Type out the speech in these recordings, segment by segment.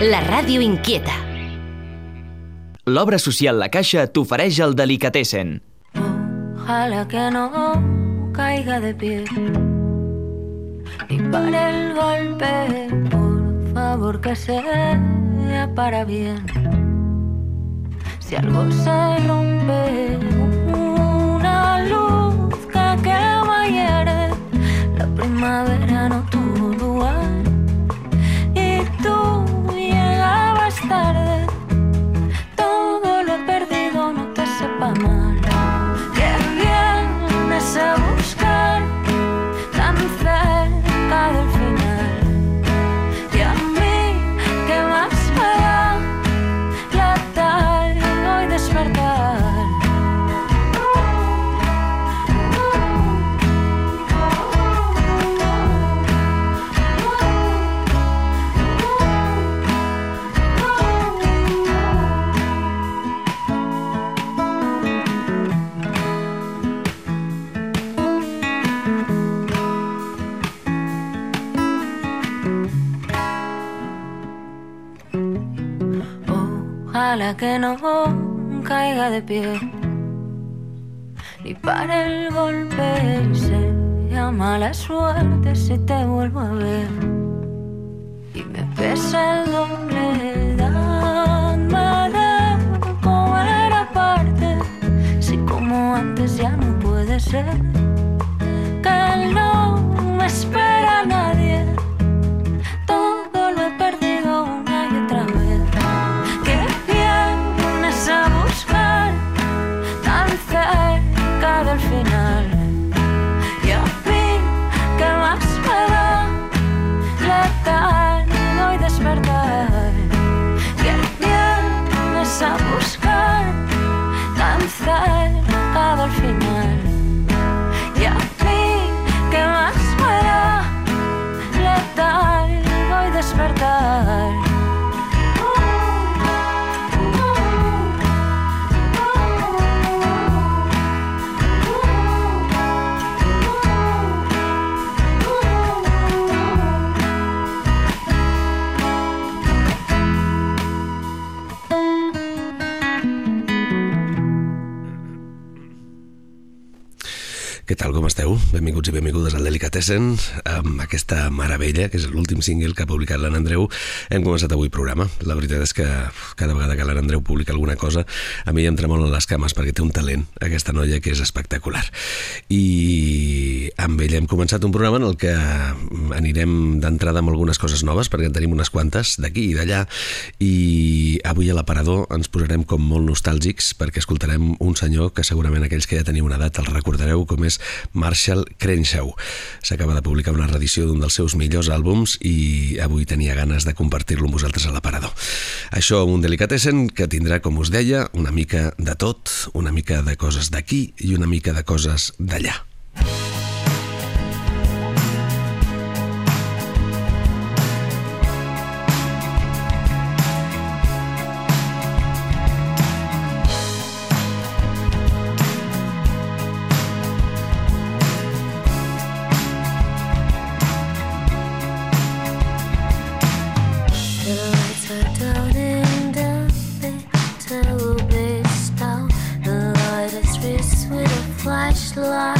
La ràdio inquieta. L'obra social La Caixa t'ofereix el Delicatessen. Ojalá que no caiga de pie y para el golpe, por favor que sea para bien. Si algo se rompe, una luz que quema y hiere, la primavera no tuvo tarde. Ojalá que no caiga de pie. Ni para el golpe y sea mala suerte si te vuelvo a ver. Y me pesa el doble dame de comer aparte si como antes ya no puede ser que no me espera nadie tal, com esteu? Benvinguts i benvingudes al Delicatessen amb aquesta meravella, que és l'últim single que ha publicat l'Anna Andreu. Hem començat avui programa. La veritat és que cada vegada que l'Anna Andreu publica alguna cosa a mi em tremolen les cames perquè té un talent, aquesta noia, que és espectacular. I amb ella hem començat un programa en el que anirem d'entrada amb algunes coses noves, perquè en tenim unes quantes d'aquí i d'allà, i avui a l'aparador ens posarem com molt nostàlgics perquè escoltarem un senyor que segurament aquells que ja teniu una edat el recordareu com és Marshall Crenshaw. S'acaba de publicar una reedició d'un dels seus millors àlbums i avui tenia ganes de compartir-lo amb vosaltres a l'aparador. Això un delicatessen que tindrà, com us deia, una mica de tot, una mica de coses d'aquí i una mica de coses d'allà. slide.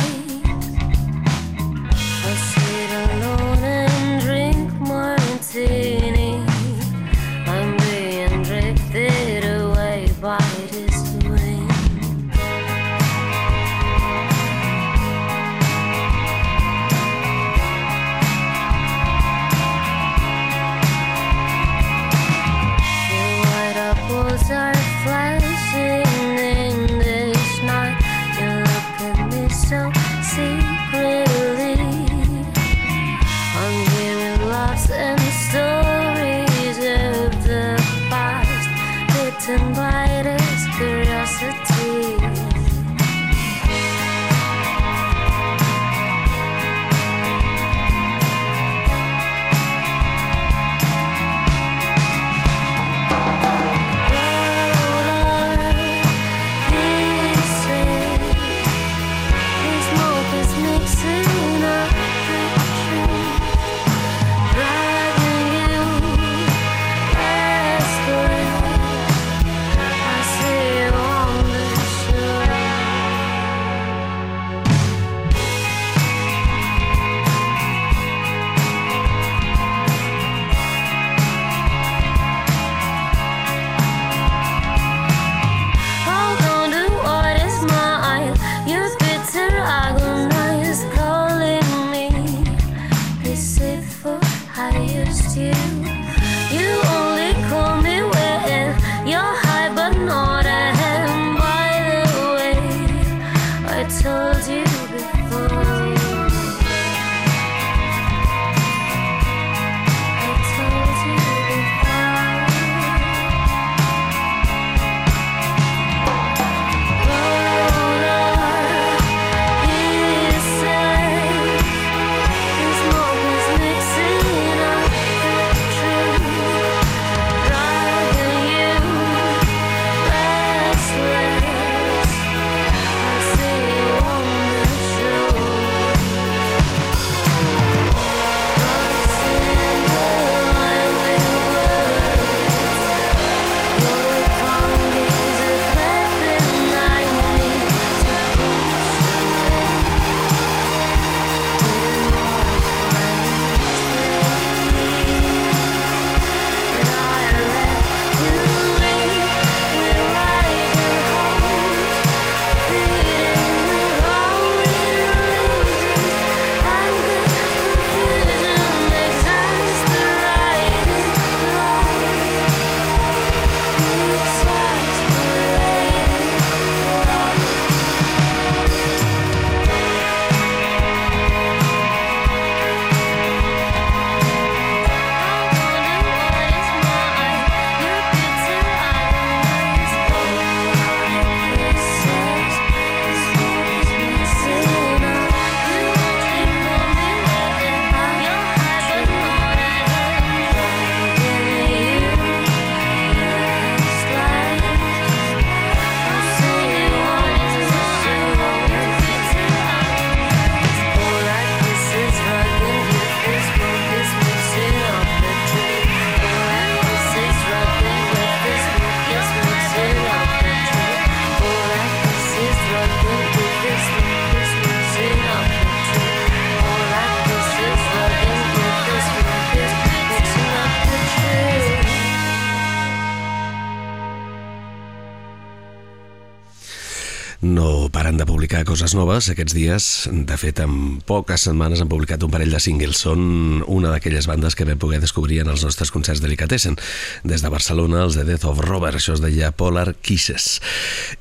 Publicar coses noves aquests dies. De fet, en poques setmanes han publicat un parell de singles. Són una d'aquelles bandes que vam poder descobrir en els nostres concerts Delicatessen. Des de Barcelona, els de Death of Robert, això es deia Polar Kisses.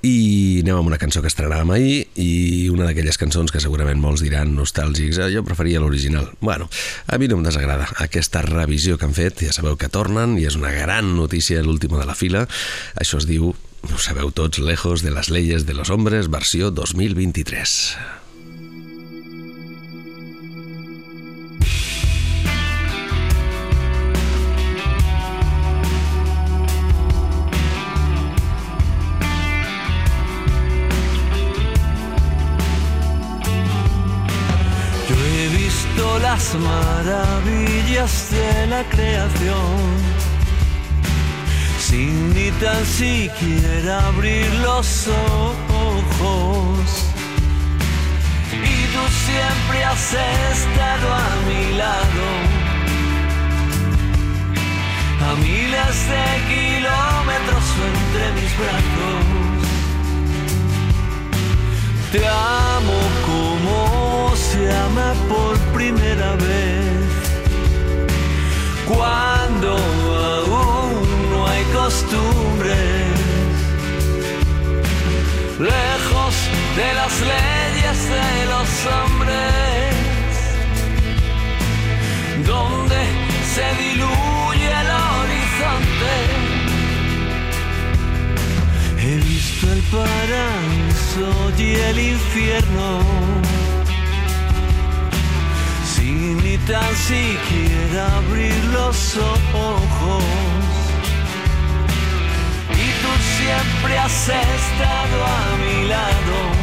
I anem amb una cançó que estrenàvem ahir i una d'aquelles cançons que segurament molts diran nostàlgics. Eh, jo preferia l'original. Bueno, a mi no em desagrada aquesta revisió que han fet. Ja sabeu que tornen i és una gran notícia l'última de la fila. Això es diu ho sabeu tots, Lejos de las leyes de los hombres, versió 2023. Yo he visto las maravillas de la creación sin ni tan siquiera abrir los ojos. Y tú siempre has estado a mi lado, a miles de kilómetros entre mis brazos. Te amo como se ama por primera vez. Cuando de las leyes de los hombres, donde se diluye el horizonte. He visto el paraíso y el infierno sin ni tan siquiera abrir los ojos. Y tú siempre has estado a mi lado,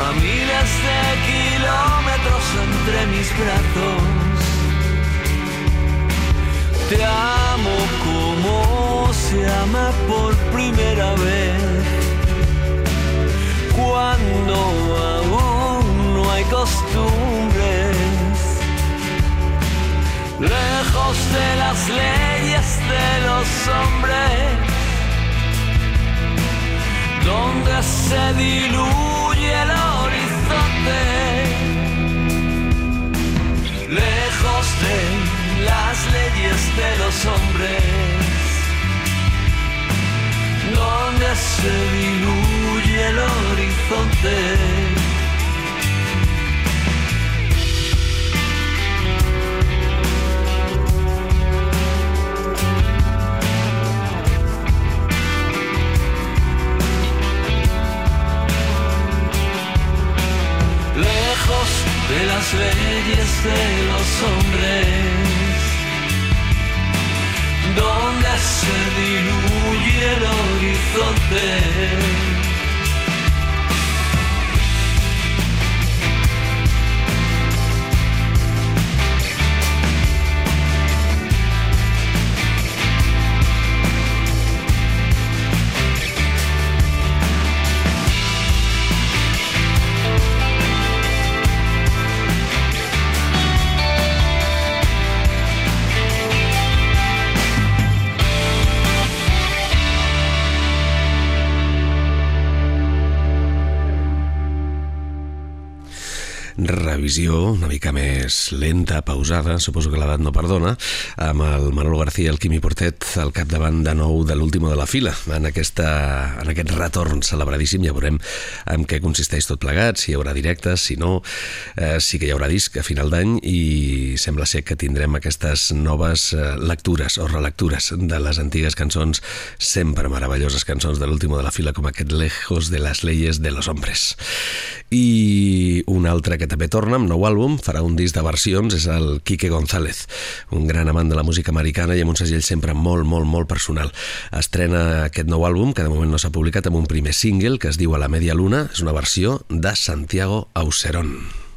a miles de kilómetros entre mis brazos. Te amo como se ama por primera vez. Cuando aún no hay costumbres. Lejos de las leyes de los hombres. Donde se diluye el lejos de las leyes de los hombres, donde se diluye el horizonte. De las leyes de los hombres, donde se diluye el horizonte. Revisió una mica més lenta, pausada, suposo que l'edat no perdona, amb el Manolo García i el Quimi Portet al capdavant de nou de l'última de la fila, en, aquesta, en aquest retorn celebradíssim, ja veurem en què consisteix tot plegat, si hi haurà directes, si no, eh, sí que hi haurà disc a final d'any i sembla ser que tindrem aquestes noves eh, lectures o relectures de les antigues cançons, sempre meravelloses cançons de l'última de la fila, com aquest Lejos de las leyes de los hombres. I un altre que també torna amb nou àlbum, farà un disc de versions, és el Quique González, un gran amant de la música americana i amb un segell sempre molt, molt, molt personal. Estrena aquest nou àlbum, que de moment no s'ha publicat, amb un primer single que es diu A la media luna, és una versió de Santiago Auserón.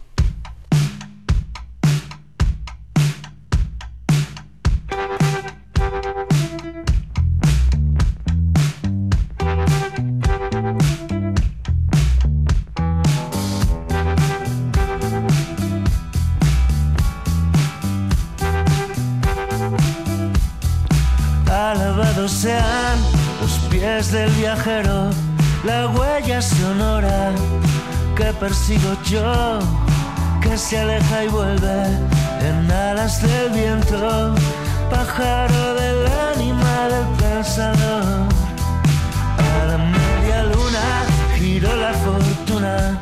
Persigo yo, que se aleja y vuelve en alas del viento, pájaro del ánima del pensador. A la media luna giró la fortuna,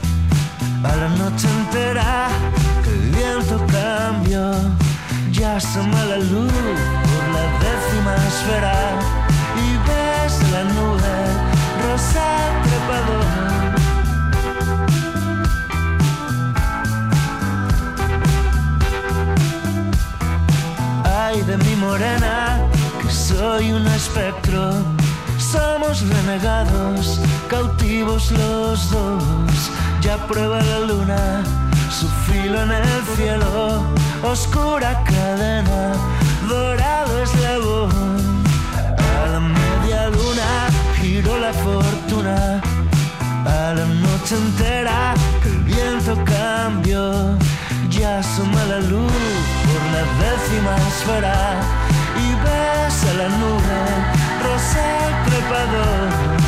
a la noche entera el viento cambió, ya asoma la luz por la décima esfera y ves la nube rosa trepador. Morena, que soy un espectro. Somos renegados, cautivos los dos. Ya prueba la luna, su filo en el cielo. Oscura cadena, dorado eslabón. A la media luna giró la fortuna. A la noche entera el viento cambió. Ya asoma la luz por la décima esfera y ves a la nube rosa trepador.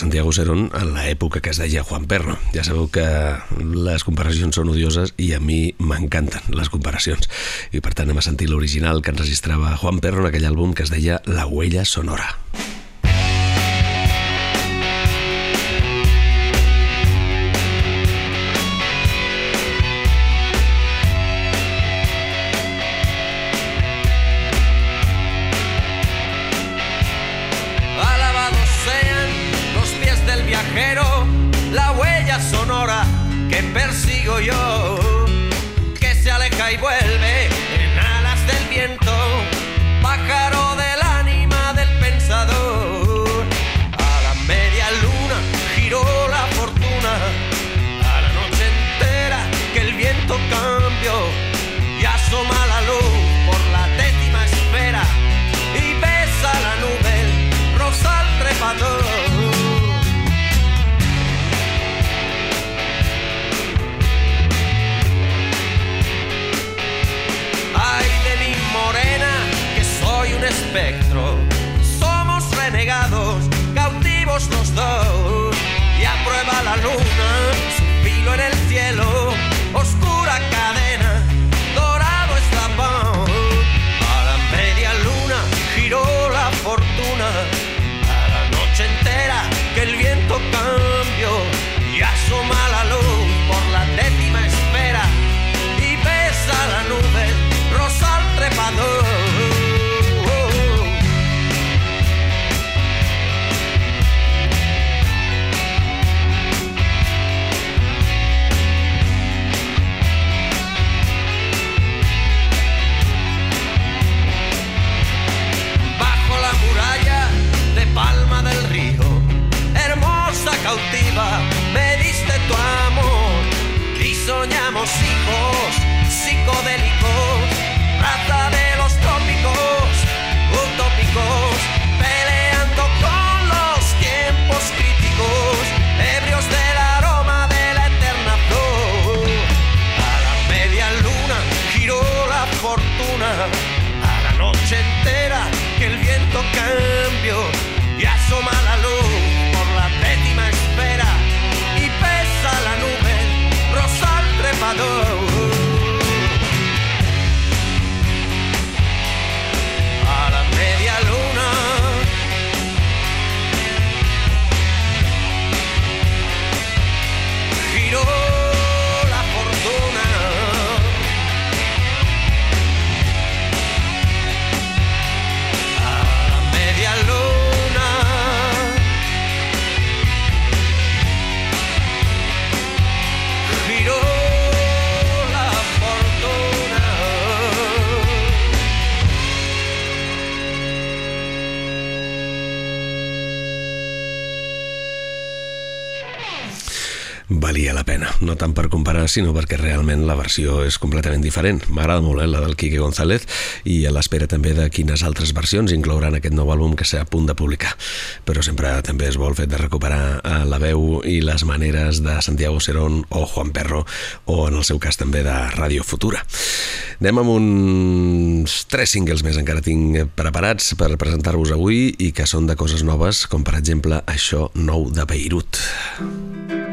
Santiago Serón en l'època que es deia Juan Perro. Ja sabeu que les comparacions són odioses i a mi m'encanten les comparacions. I per tant anem a sentir l'original que enregistrava Juan Perro en aquell àlbum que es deia La huella sonora. Alabados no tant per comparar, sinó perquè realment la versió és completament diferent. M'agrada molt, eh, la del Quique González, i a l'espera també de quines altres versions inclouran aquest nou àlbum que s'ha a punt de publicar. Però sempre també es vol fet de recuperar eh, la veu i les maneres de Santiago Serón o Juan Perro, o en el seu cas també de Ràdio Futura. Anem amb uns tres singles més encara tinc preparats per presentar-vos avui i que són de coses noves, com per exemple això nou de Beirut. And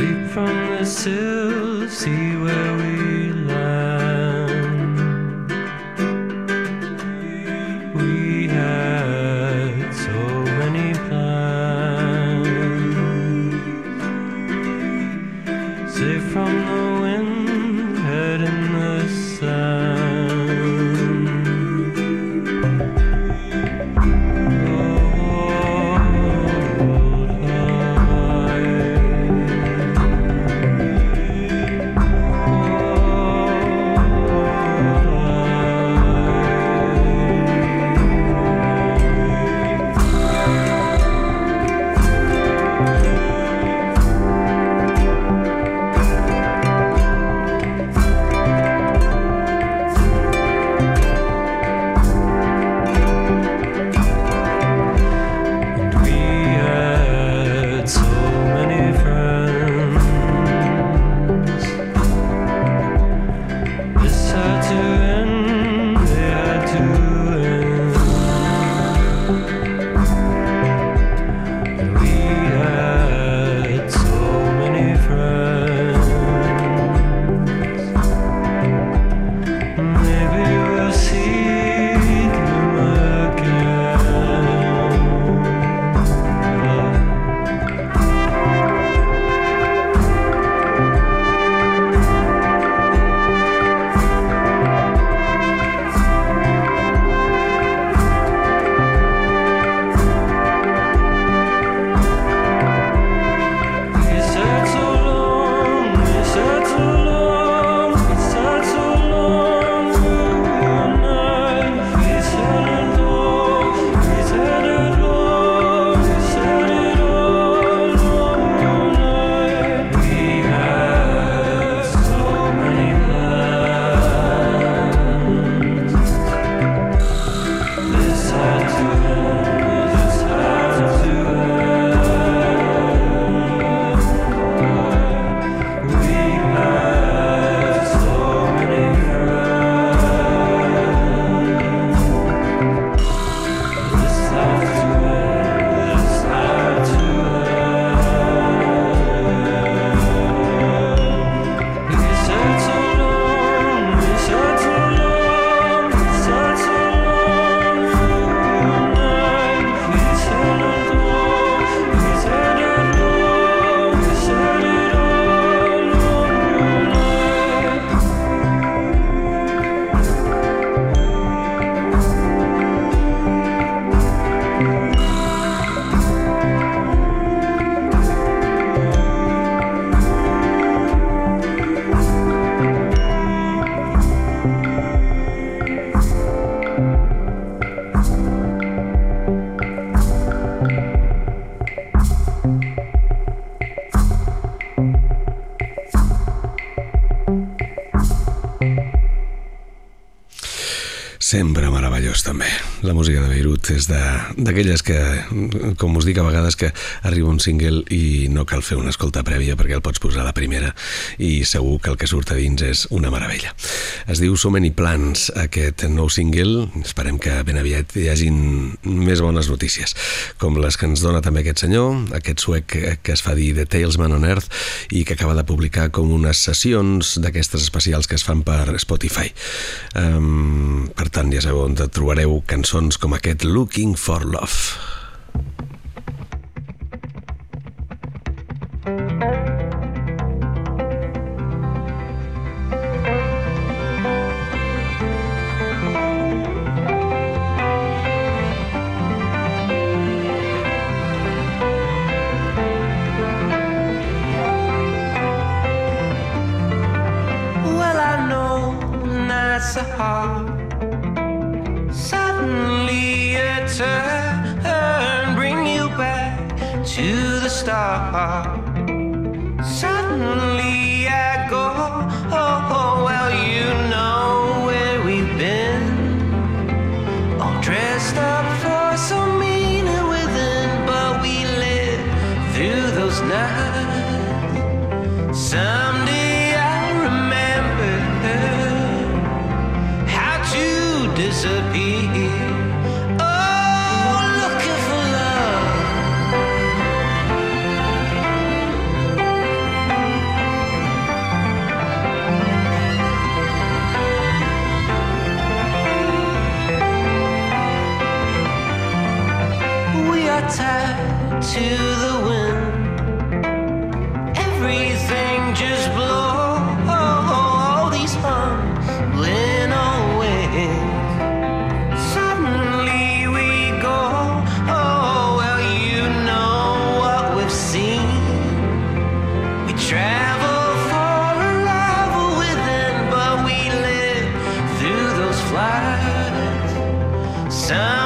Leap from the sill, see where we Sempre meravellós, també. La música de Beirut és d'aquelles que, com us dic a vegades, que arriba un single i no cal fer una escolta prèvia perquè el pots posar a la primera i segur que el que surt a dins és una meravella. Es diu So Many Plans, aquest nou single. Esperem que ben aviat hi hagin més bones notícies, com les que ens dona també aquest senyor, aquest suec que- es fa dir The Talesman on Earth i que acaba de publicar com unes sessions d'aquestes especials que es fan per Spotify. Um, per tant, ja sabeu on trobareu cançons com aquest Looking for Love. sun.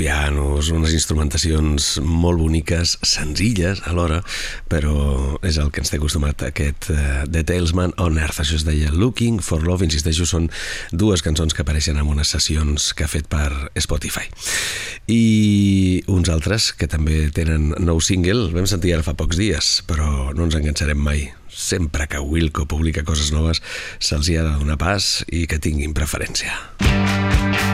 Pianos, unes instrumentacions molt boniques, senzilles alhora, però és el que ens té acostumat aquest uh, The Talesman on Earth, això es deia Looking for Love, insisteixo, són dues cançons que apareixen en unes sessions que ha fet per Spotify. I uns altres que també tenen nou single, vam sentir ara fa pocs dies, però no ens enganxarem mai. Sempre que Wilco publica coses noves, se'ls hi ha de donar pas i que tinguin preferència. I've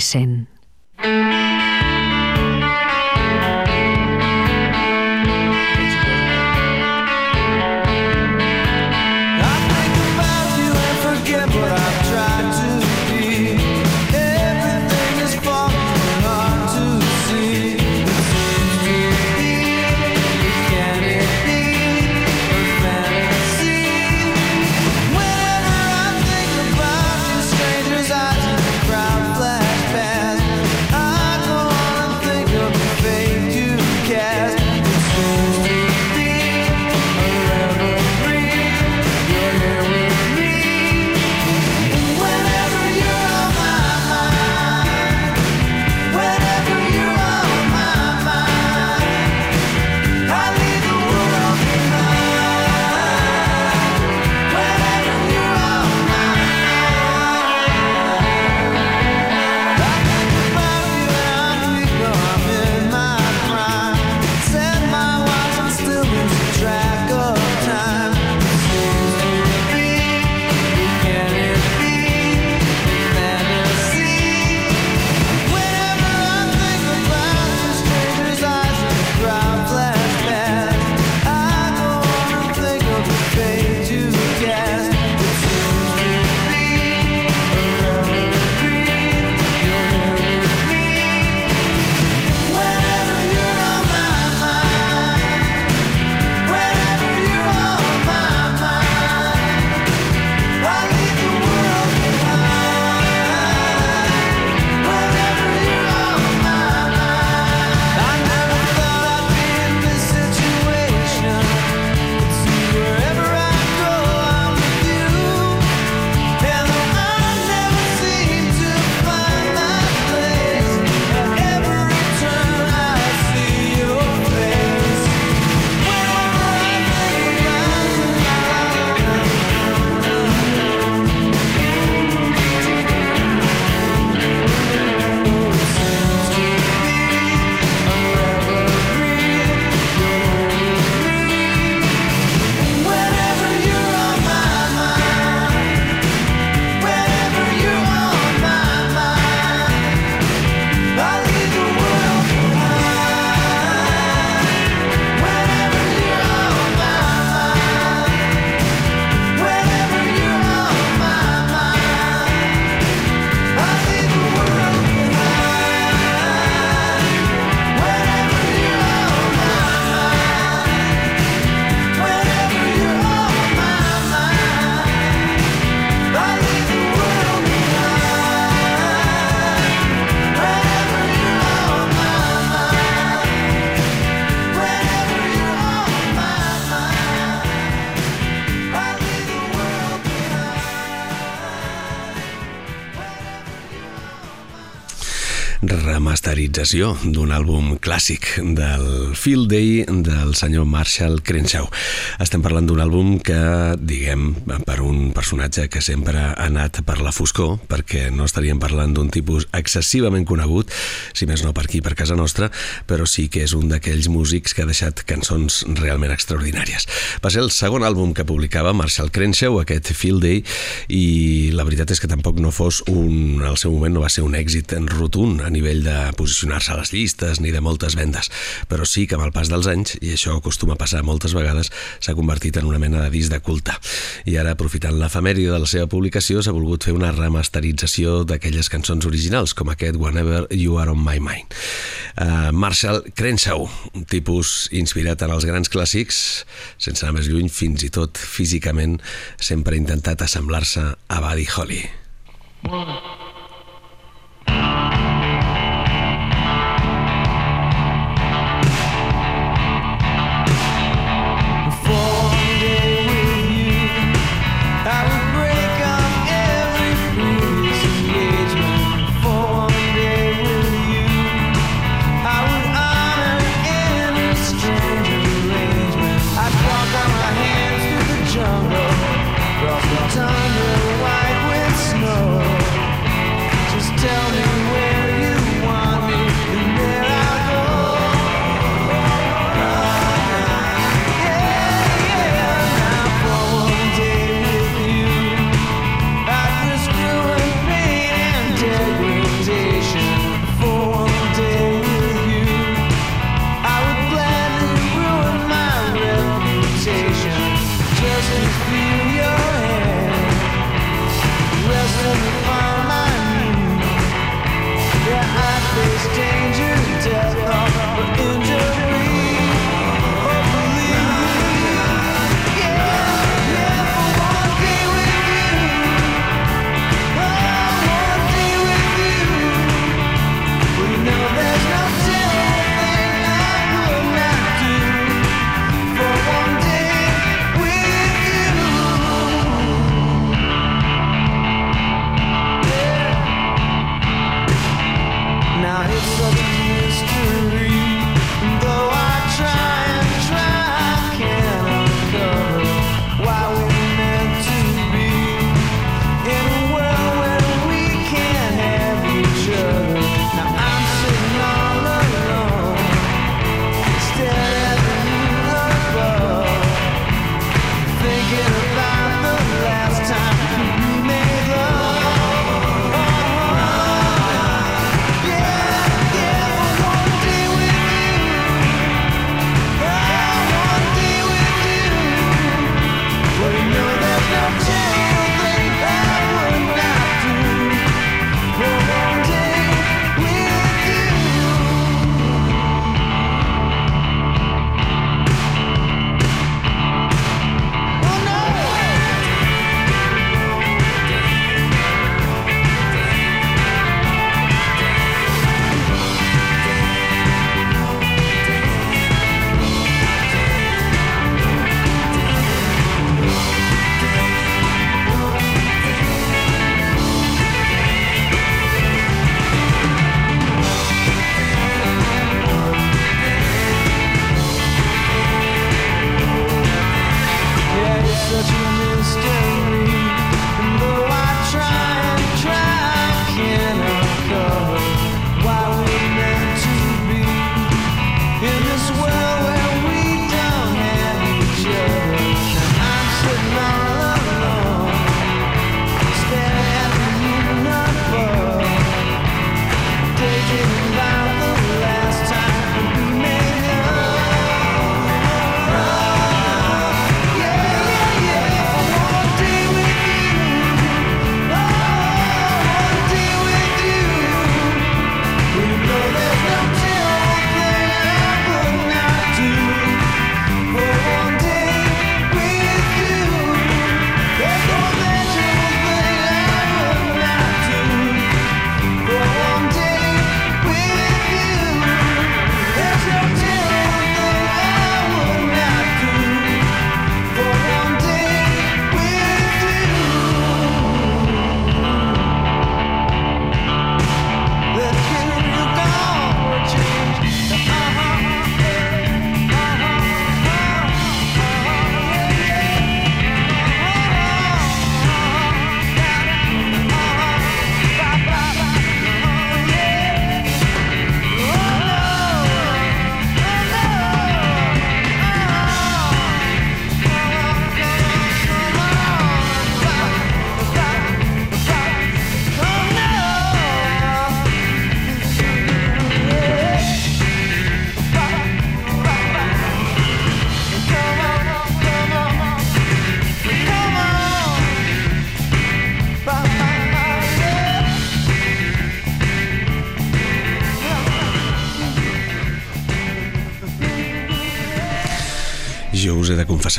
cesen. Remasterització d'un àlbum clàssic del Field Day del senyor Marshall Crenshaw. Estem parlant d'un àlbum que, diguem, per un personatge que sempre ha anat per la foscor, perquè no estaríem parlant d'un tipus excessivament conegut, si més no per aquí, per casa nostra, però sí que és un d'aquells músics que ha deixat cançons realment extraordinàries. Va ser el segon àlbum que publicava Marshall Crenshaw, aquest Field Day, i la veritat és que tampoc no fos un... al seu moment no va ser un èxit en rotund a nivell de posicionar-se a les llistes ni de moltes vendes, però sí que amb el pas dels anys, i això acostuma a passar moltes vegades, s'ha convertit en una mena de disc de culte. I ara, aprofitant l'efemèride de la seva publicació, s'ha volgut fer una remasterització d'aquelles cançons originals, com aquest Whenever You Are On My Mind. Uh, Marshall Crenshaw, un tipus inspirat en els grans clàssics, sense anar més lluny, fins i tot físicament, sempre ha intentat assemblar-se a Buddy Holly. For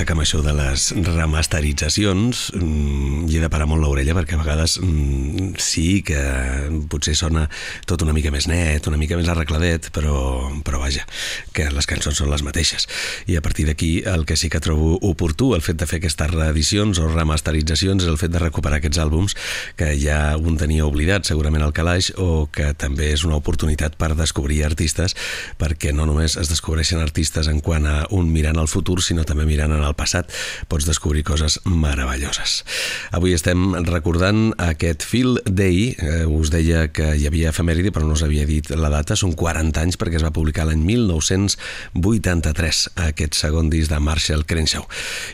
confessar que amb això de les remasteritzacions mm, hi he de parar molt l'orella perquè a vegades mm, sí que potser sona tot una mica més net, una mica més arregladet, però, però vaja, que les cançons són les mateixes. I a partir d'aquí el que sí que trobo oportú, el fet de fer aquestes reedicions o remasteritzacions, és el fet de recuperar aquests àlbums que ja un tenia oblidat segurament al calaix o que també és una oportunitat per descobrir artistes perquè no només es descobreixen artistes en quant a un mirant al futur, sinó també mirant en el passat. Pots descobrir coses meravelloses. Avui estem recordant aquest Phil Day, eh, us deia que hi havia efemèride, però no us havia dit la data, són 40 anys perquè es va publicar l'any 1983, aquest segon disc de Marshall Crenshaw.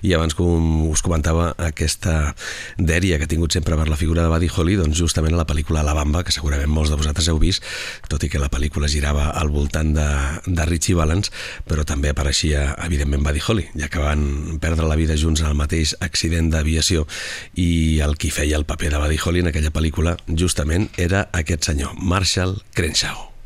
I abans, com us comentava, aquesta dèria que ha tingut sempre per la figura de Buddy Holly, doncs justament a la pel·lícula La Bamba, que segurament molts de vosaltres heu vist, tot i que la pel·lícula girava al voltant de, de Richie Valens, però també apareixia, evidentment, Buddy Holly, ja que van perdre la vida junts en el mateix accident d'aviació i el qui feia el paper de Buddy Holly en aquella pel·lícula justament era aquest senyor, Marshall Crenshaw.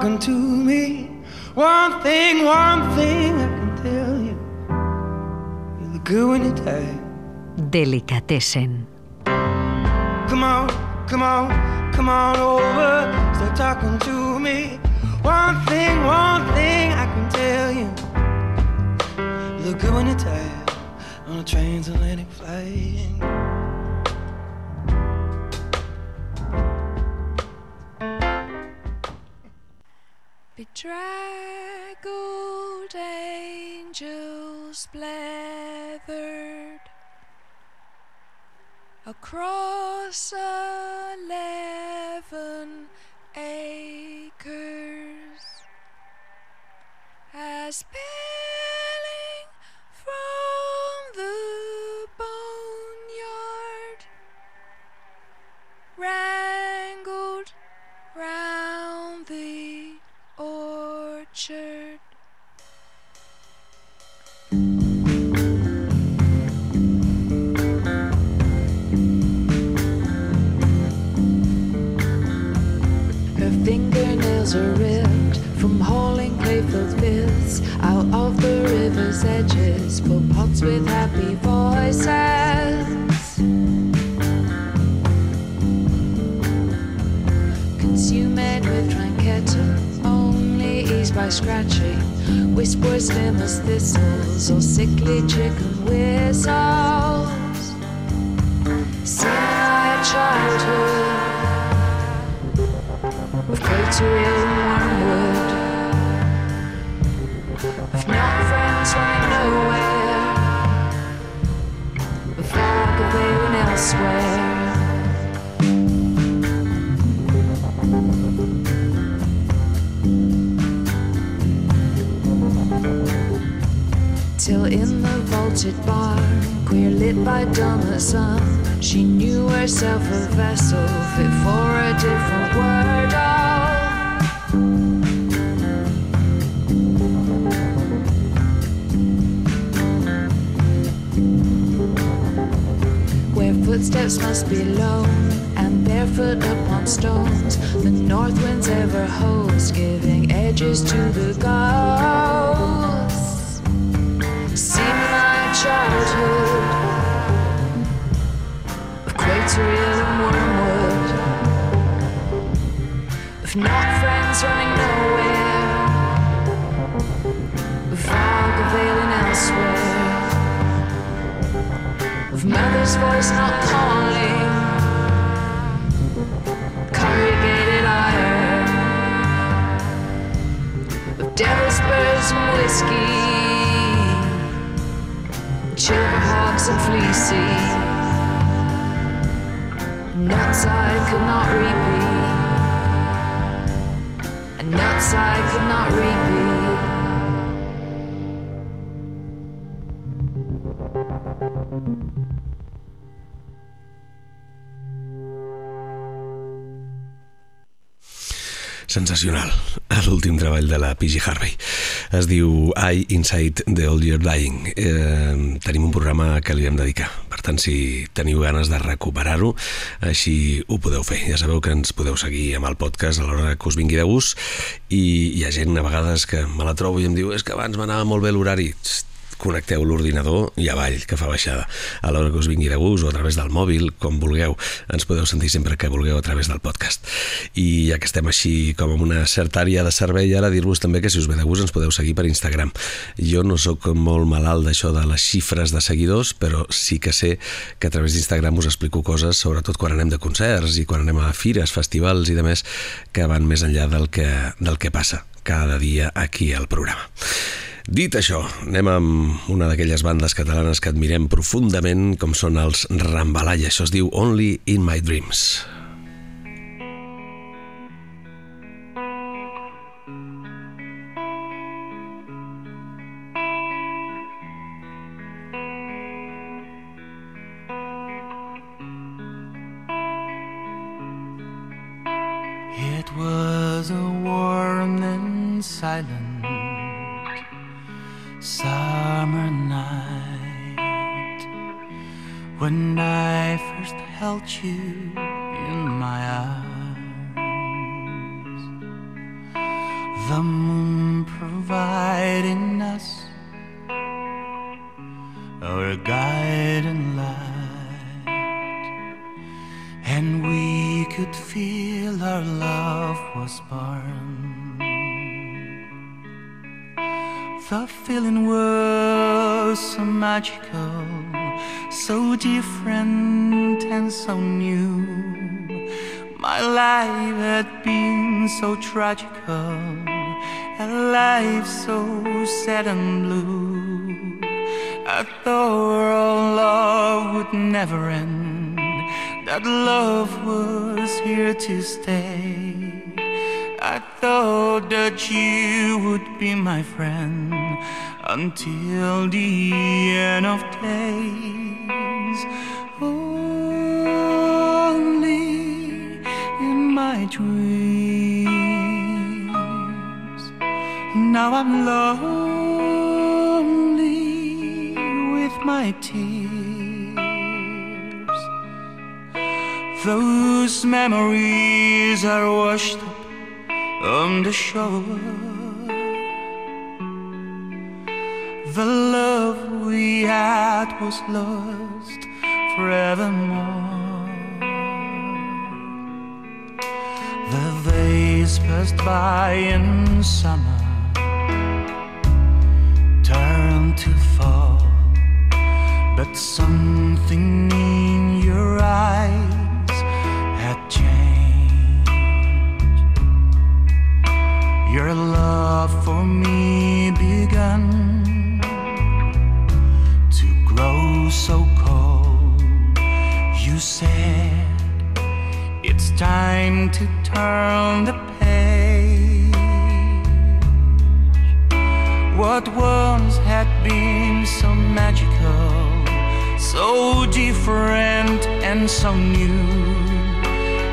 Talking to me. One thing, one thing I can tell you. You look good when you're tired. Delicatessen. Bedraggled angels blathered across eleven acres as fingernails are ripped from hauling playful bits out of the river's edges for pots with happy voices. Consumed with tranqueta, only eased by scratching. Whispers slim as thistles or sickly chicken whistles. Seeing We've to too real in one word. If not friends running nowhere, I felt like a elsewhere. Till in the vaulted bar, queer lit by dawn sun, she knew herself a vessel fit for a different world. Footsteps must be low and barefoot upon stones, the north wind's ever host, giving edges to the ghosts. See my childhood. Of crateria and wormwood, of not friends running nowhere, of fog availing elsewhere, of mother's voice not calling, corrugated iron, of devil's birds and whiskey. Chipperhawks and fleecy. Nuts I could not repeat. And nuts I could not repeat Sensacional. L'últim treball de la PG Harvey. Es diu I Inside the Old Year Dying. Eh, tenim un programa que li hem dedicar. Per tant, si teniu ganes de recuperar-ho, així ho podeu fer. Ja sabeu que ens podeu seguir amb el podcast a l'hora que us vingui de gust i hi ha gent a vegades que me la trobo i em diu és que abans m'anava molt bé l'horari. Connecteu l'ordinador i avall, que fa baixada. A l'hora que us vingui de gust o a través del mòbil, com vulgueu. Ens podeu sentir sempre que vulgueu a través del podcast. I ja que estem així com en una certa àrea de servei, ara dir-vos també que si us ve de gust ens podeu seguir per Instagram. Jo no sóc molt malalt d'això de les xifres de seguidors, però sí que sé que a través d'Instagram us explico coses, sobretot quan anem de concerts i quan anem a fires, festivals i demés, que van més enllà del que, del que passa cada dia aquí al programa. Dit això, anem amb una d'aquelles bandes catalanes que admirem profundament, com són els Rambalaya. Això es diu Only in My Dreams. Until the end of days. Only in my dreams, Now I'm lonely with my tears. Those memories are washed up on the shore. The love we had was lost forevermore. The days passed by in summer, turned to fall, but something in your eyes had changed. Your love for me began so cold. You said it's time to turn the page. What once had been so magical, so different and so new,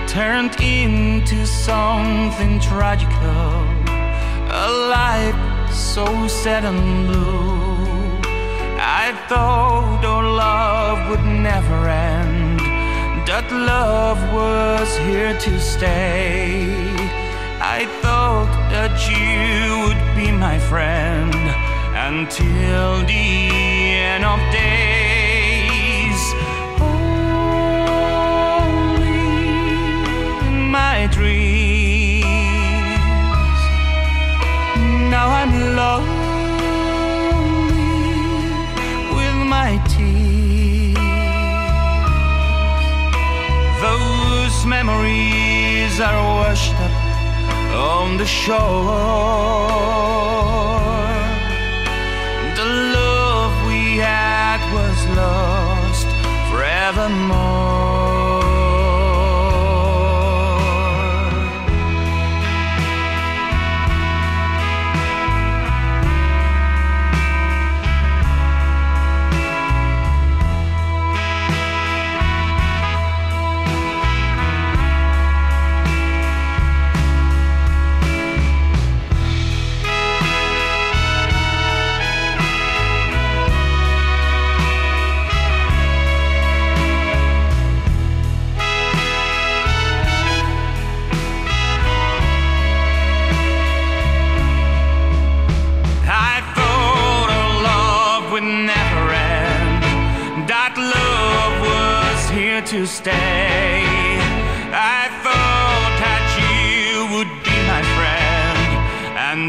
turned into something tragical. A life so sad and blue. Thought our love would never end that love was here to stay. I thought that you would be my friend until the end of days. Only my dreams. Now I'm lonely memories are washed up on the shore. The love we had was lost forevermore.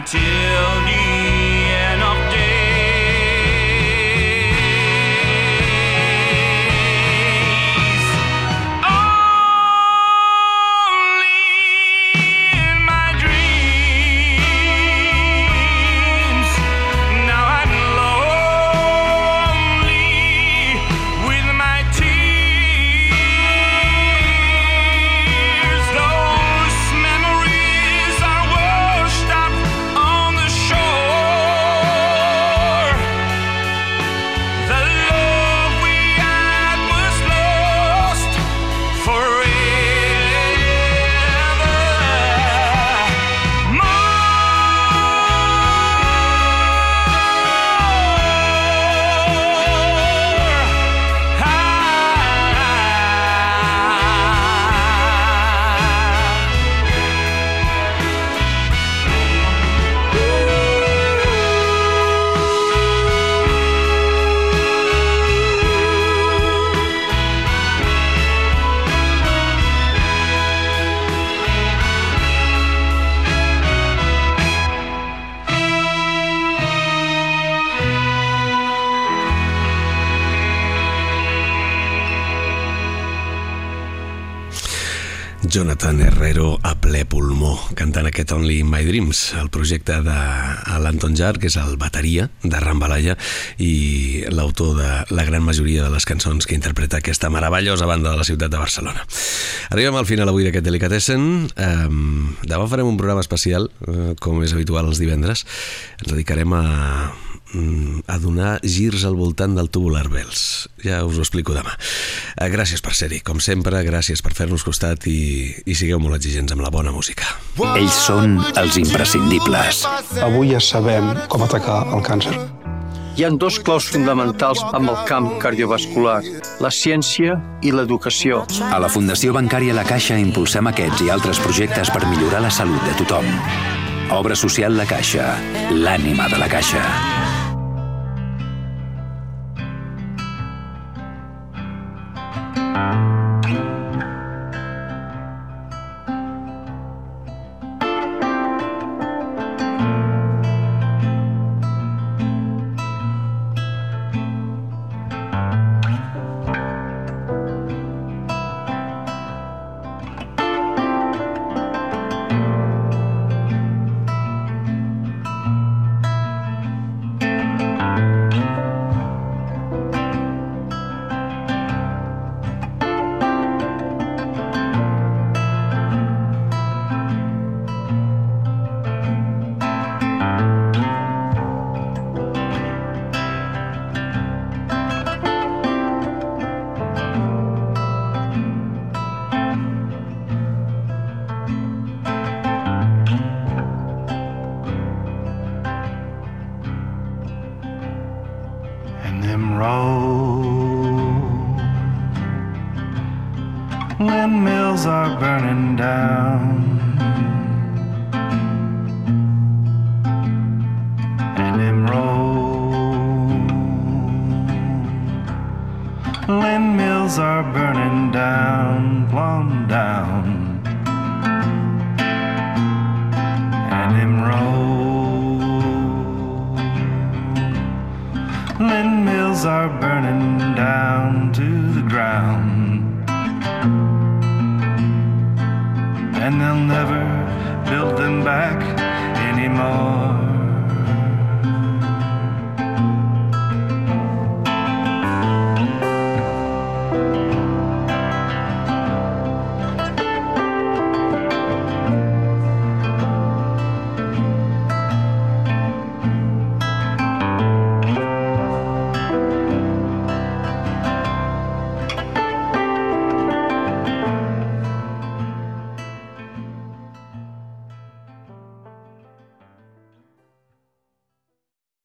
until you cantant aquest Only in My Dreams, el projecte de l'Anton Jar, que és el bateria de Rambalaya i l'autor de la gran majoria de les cançons que interpreta aquesta meravellosa banda de la ciutat de Barcelona. Arribem al final avui d'aquest Delicatessen. Um, demà farem un programa especial, uh, com és habitual els divendres. Ens dedicarem a a donar girs al voltant del tubular bells. Ja us ho explico demà. Eh, gràcies per ser-hi, com sempre, gràcies per fer-nos costat i, i sigueu molt exigents amb la bona música. Ells són els imprescindibles. Avui ja sabem com atacar el càncer. Hi han dos claus fonamentals amb el camp cardiovascular, la ciència i l'educació. A la Fundació Bancària La Caixa impulsem aquests i altres projectes per millorar la salut de tothom. Obra social La Caixa, l'ànima de la Caixa.